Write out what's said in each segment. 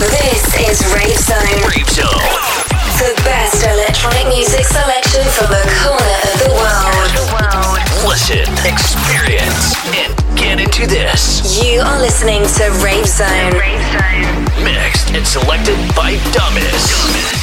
This is Rave Zone. Rave Zone. The best electronic music selection from the corner of the world. Listen, experience, and get into this. You are listening to Rave Zone. Rave Zone. Mixed and selected by Dumbest. Dumbest.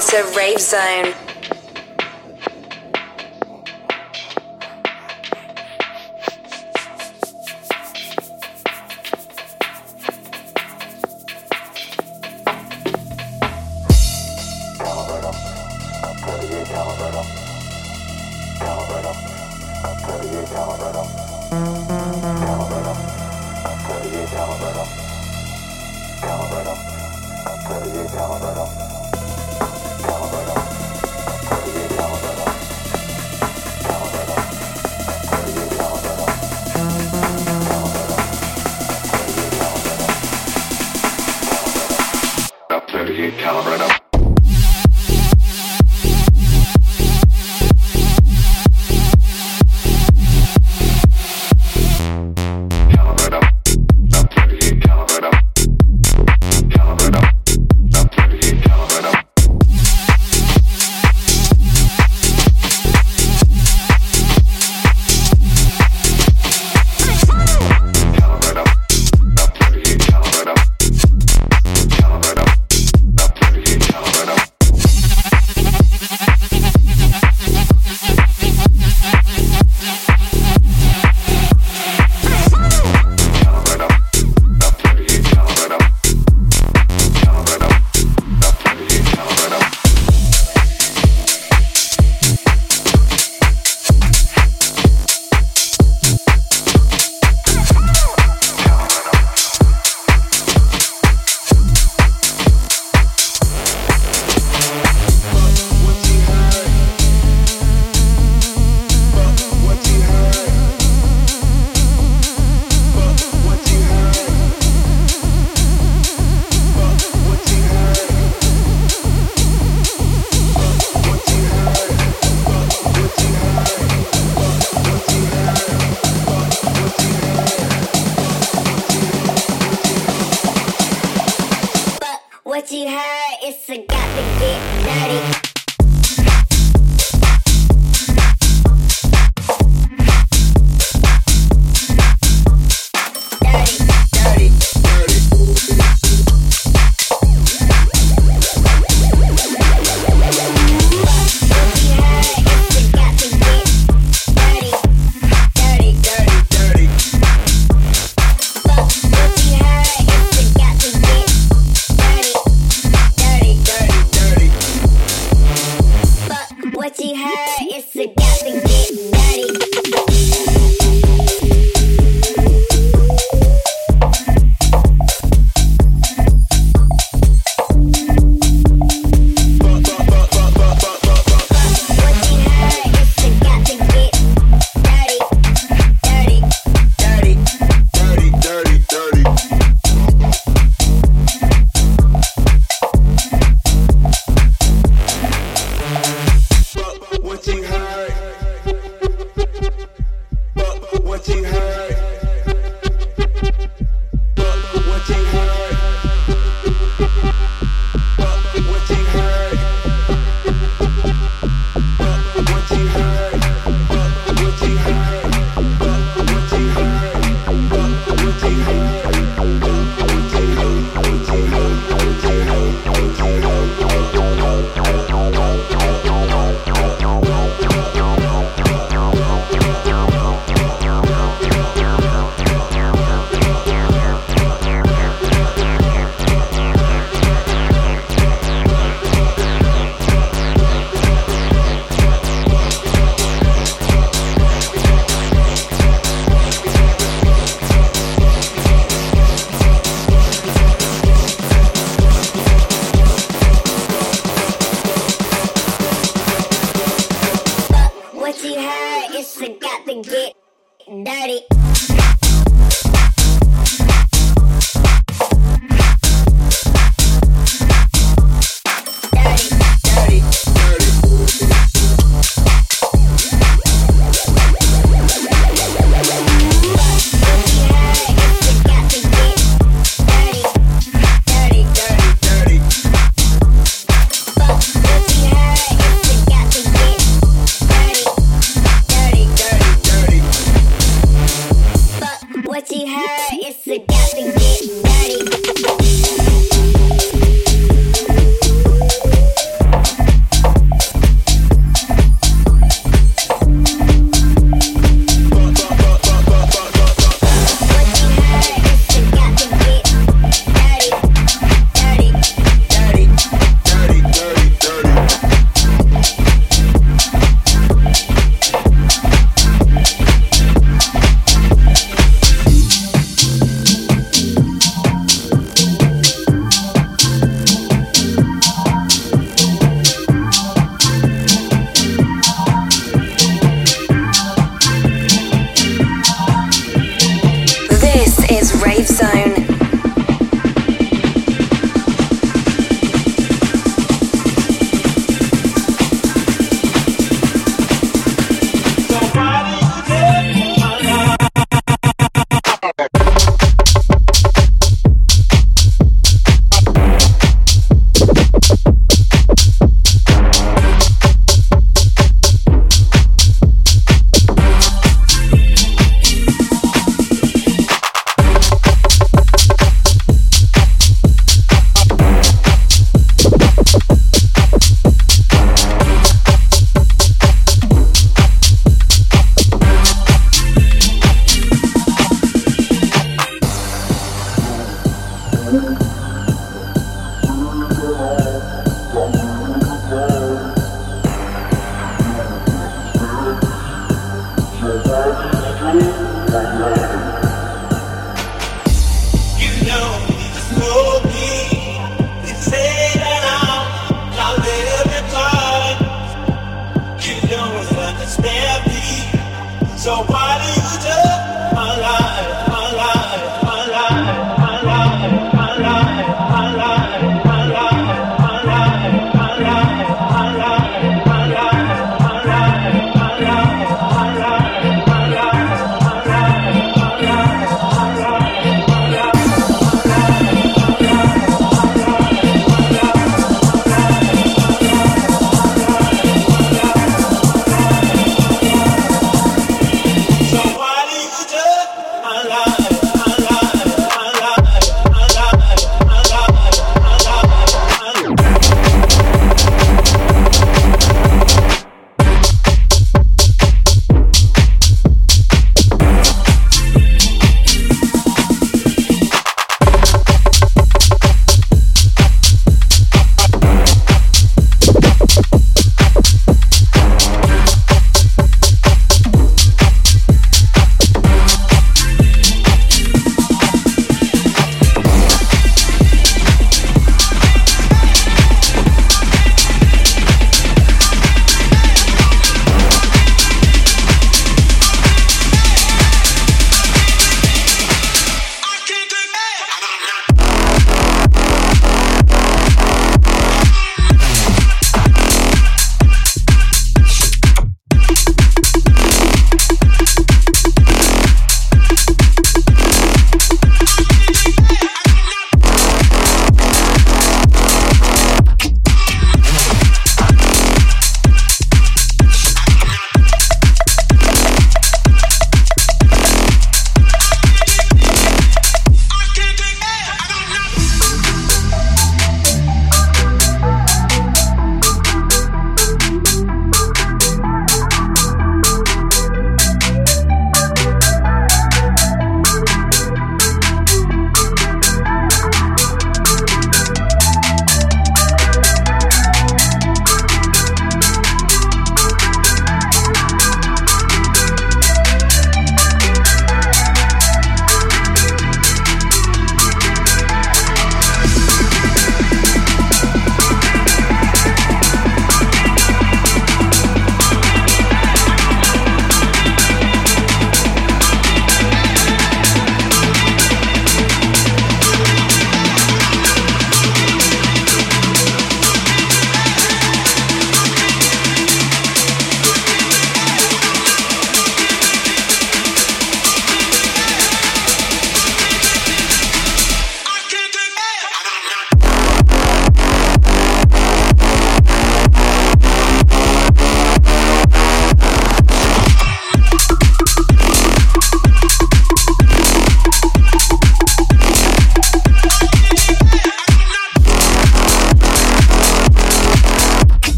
To Rave Zone. Hey, hey, hey.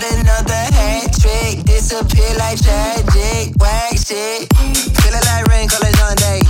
Got another hat trick. Disappear like tragic. Whack shit. Feeling like rain colors on day.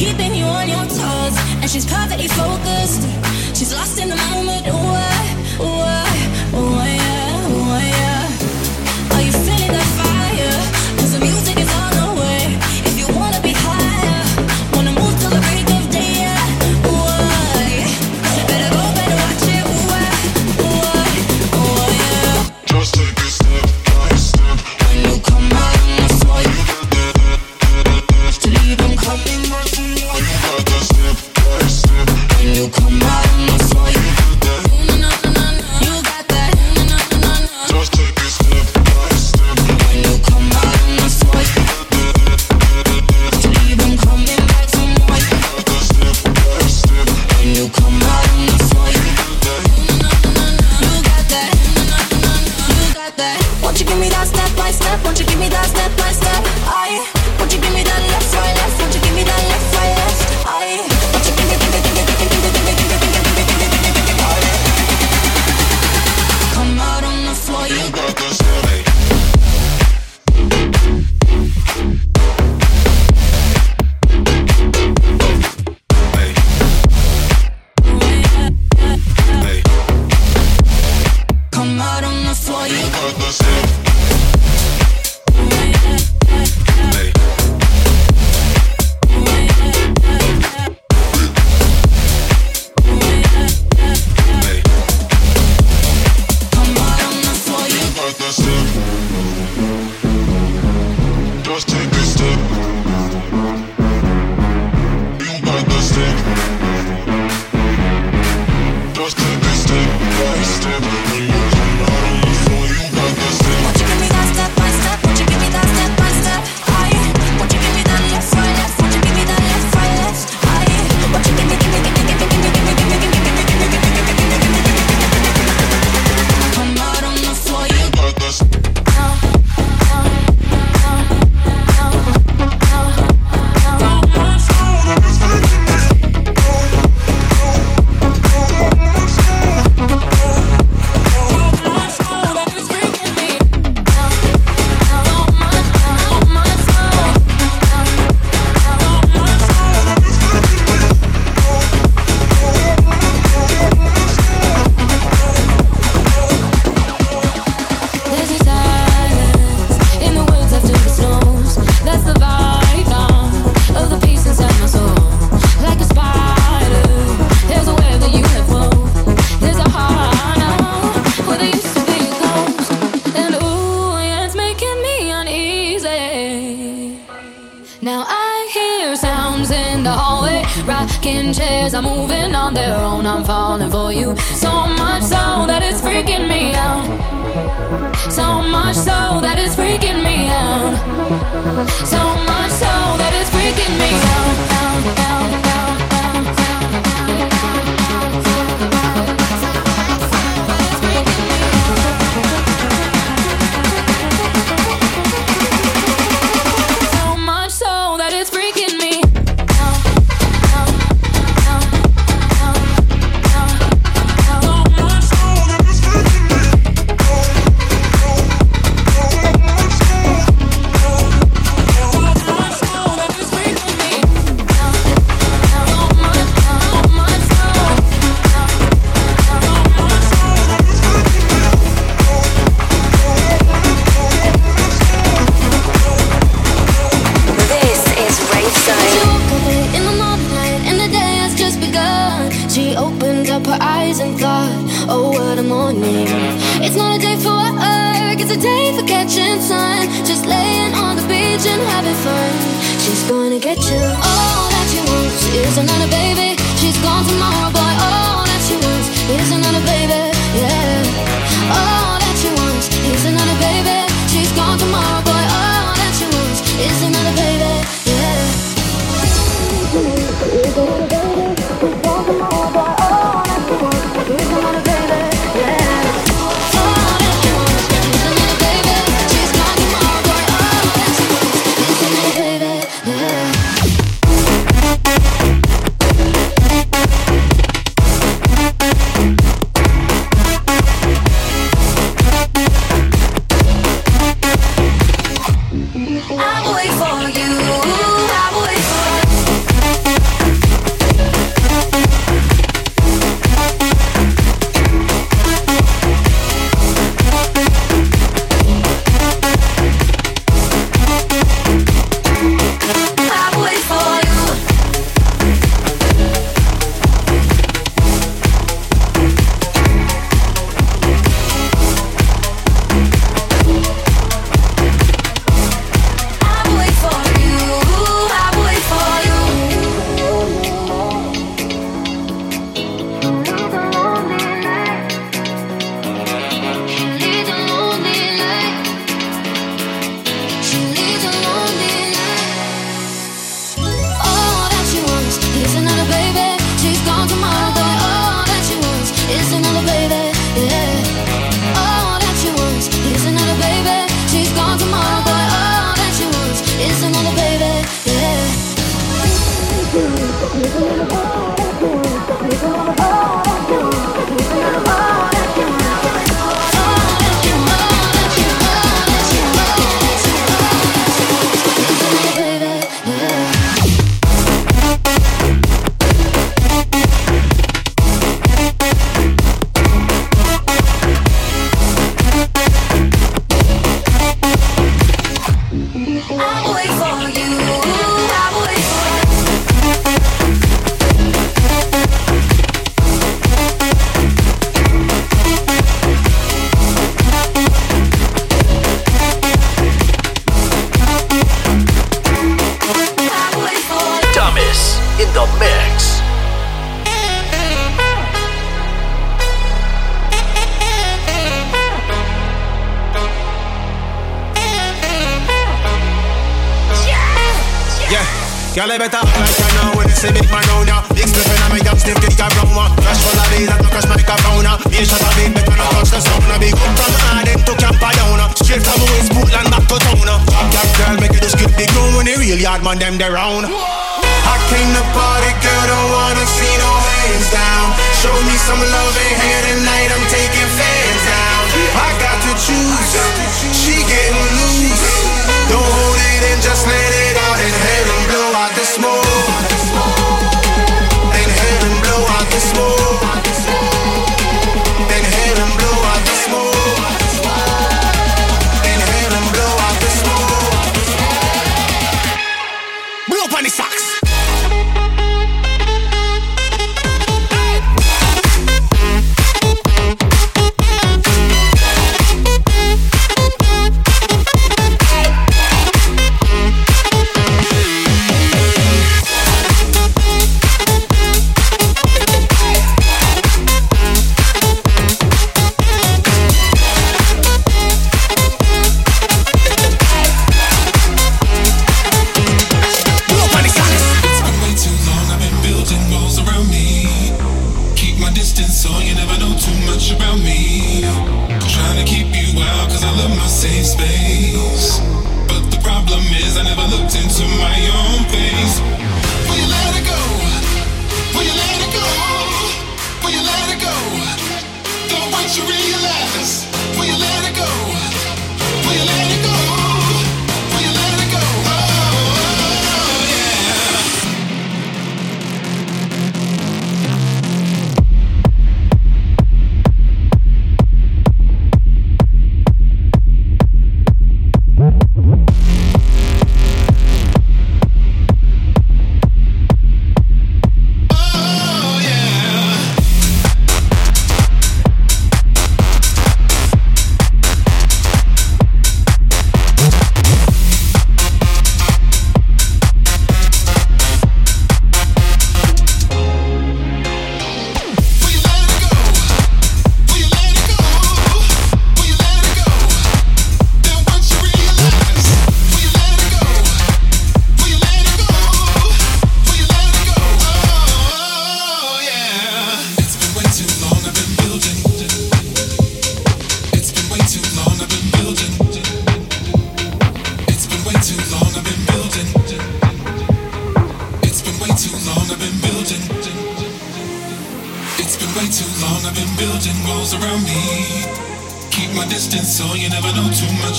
keeping you on your toes. And she's perfectly focused, she's lost in the moment.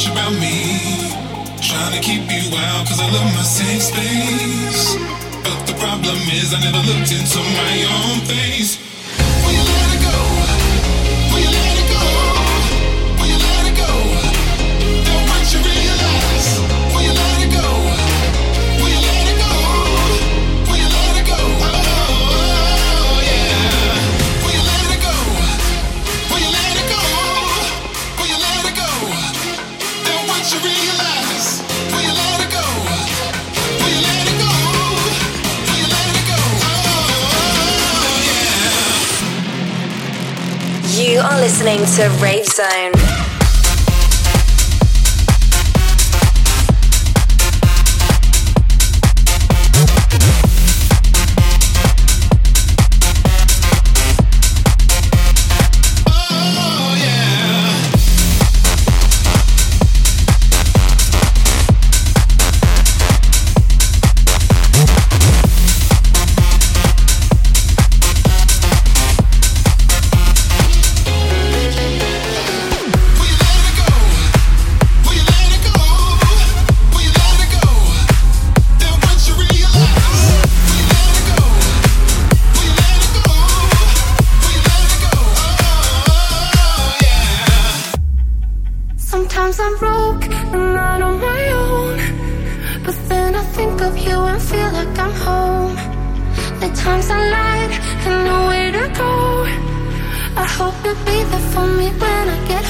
much about me. Trying to keep you out, cause I love my safe space. But the problem is, I never looked into my own face. listening to Rave Zone.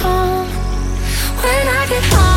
home. When I get home.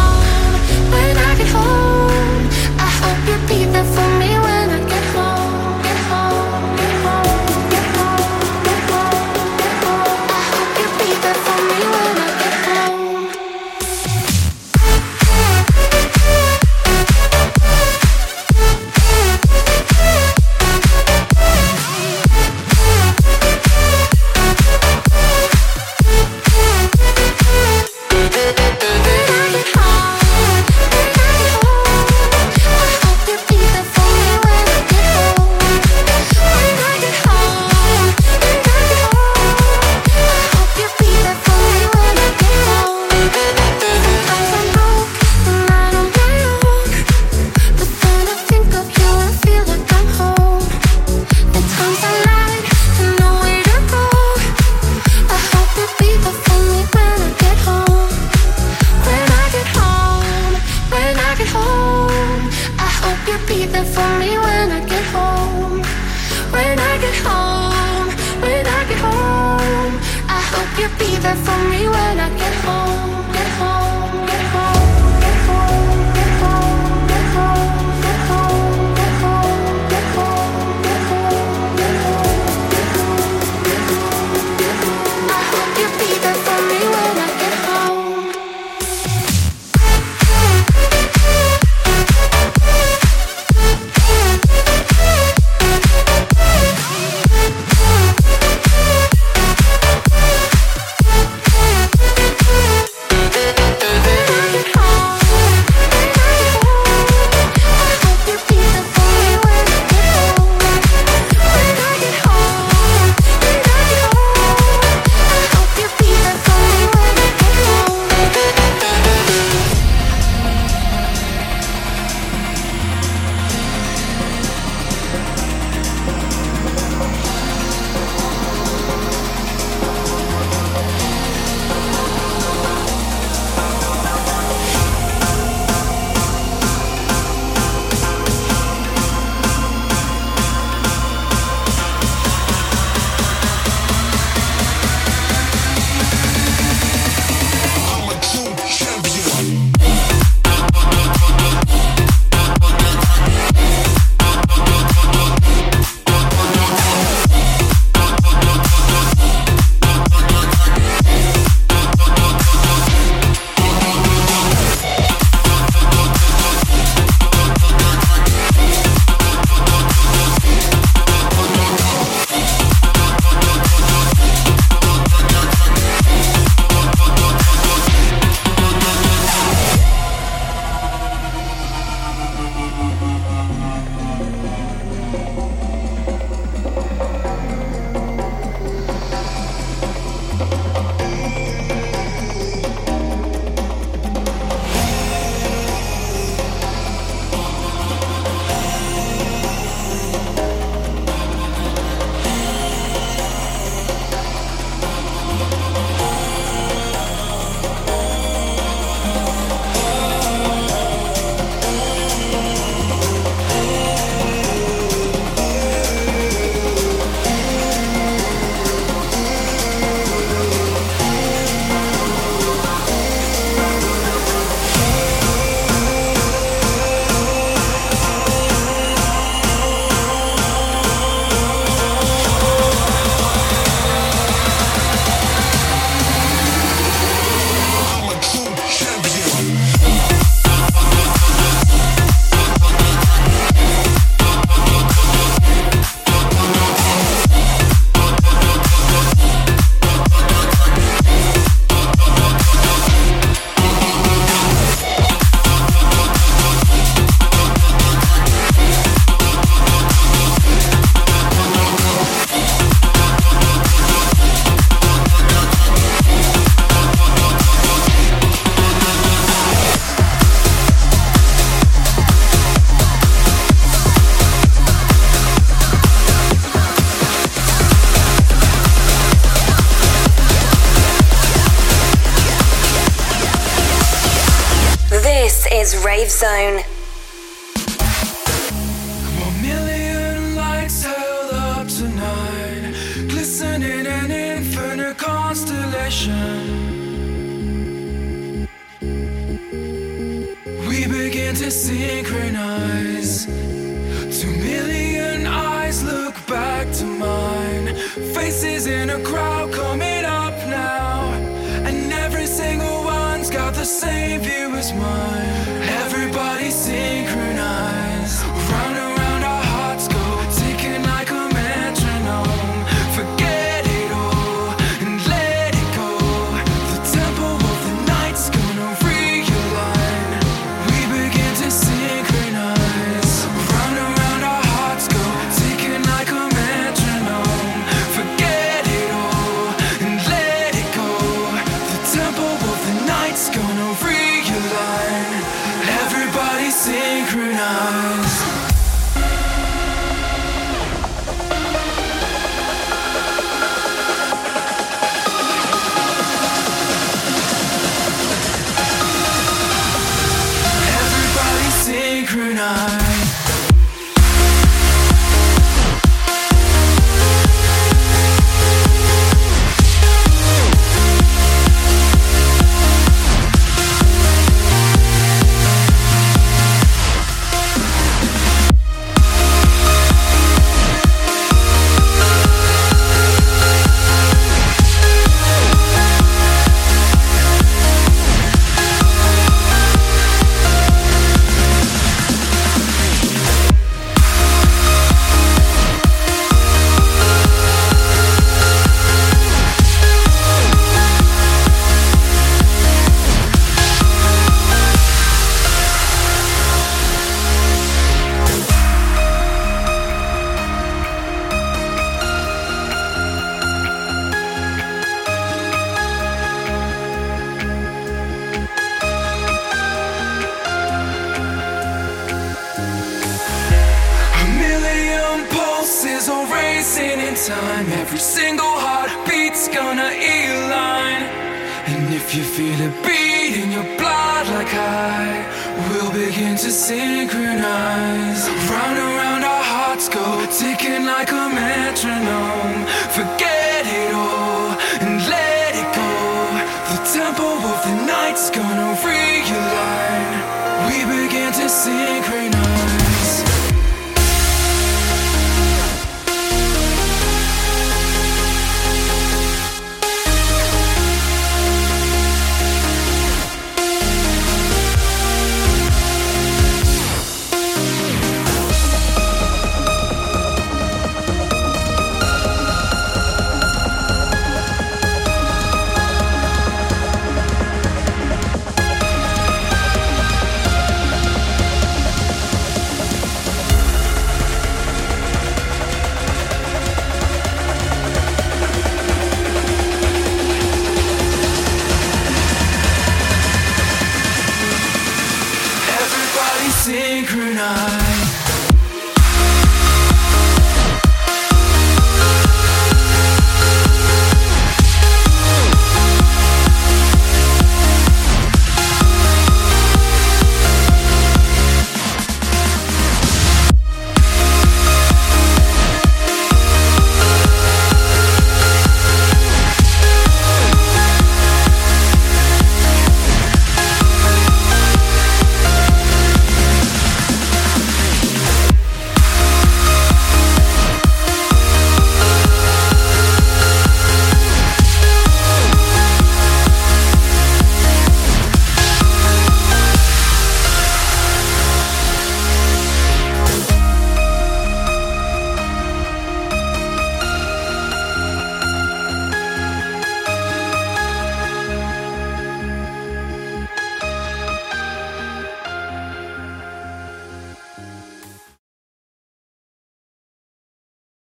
tempo of the night's gonna realign. We begin to synchronize.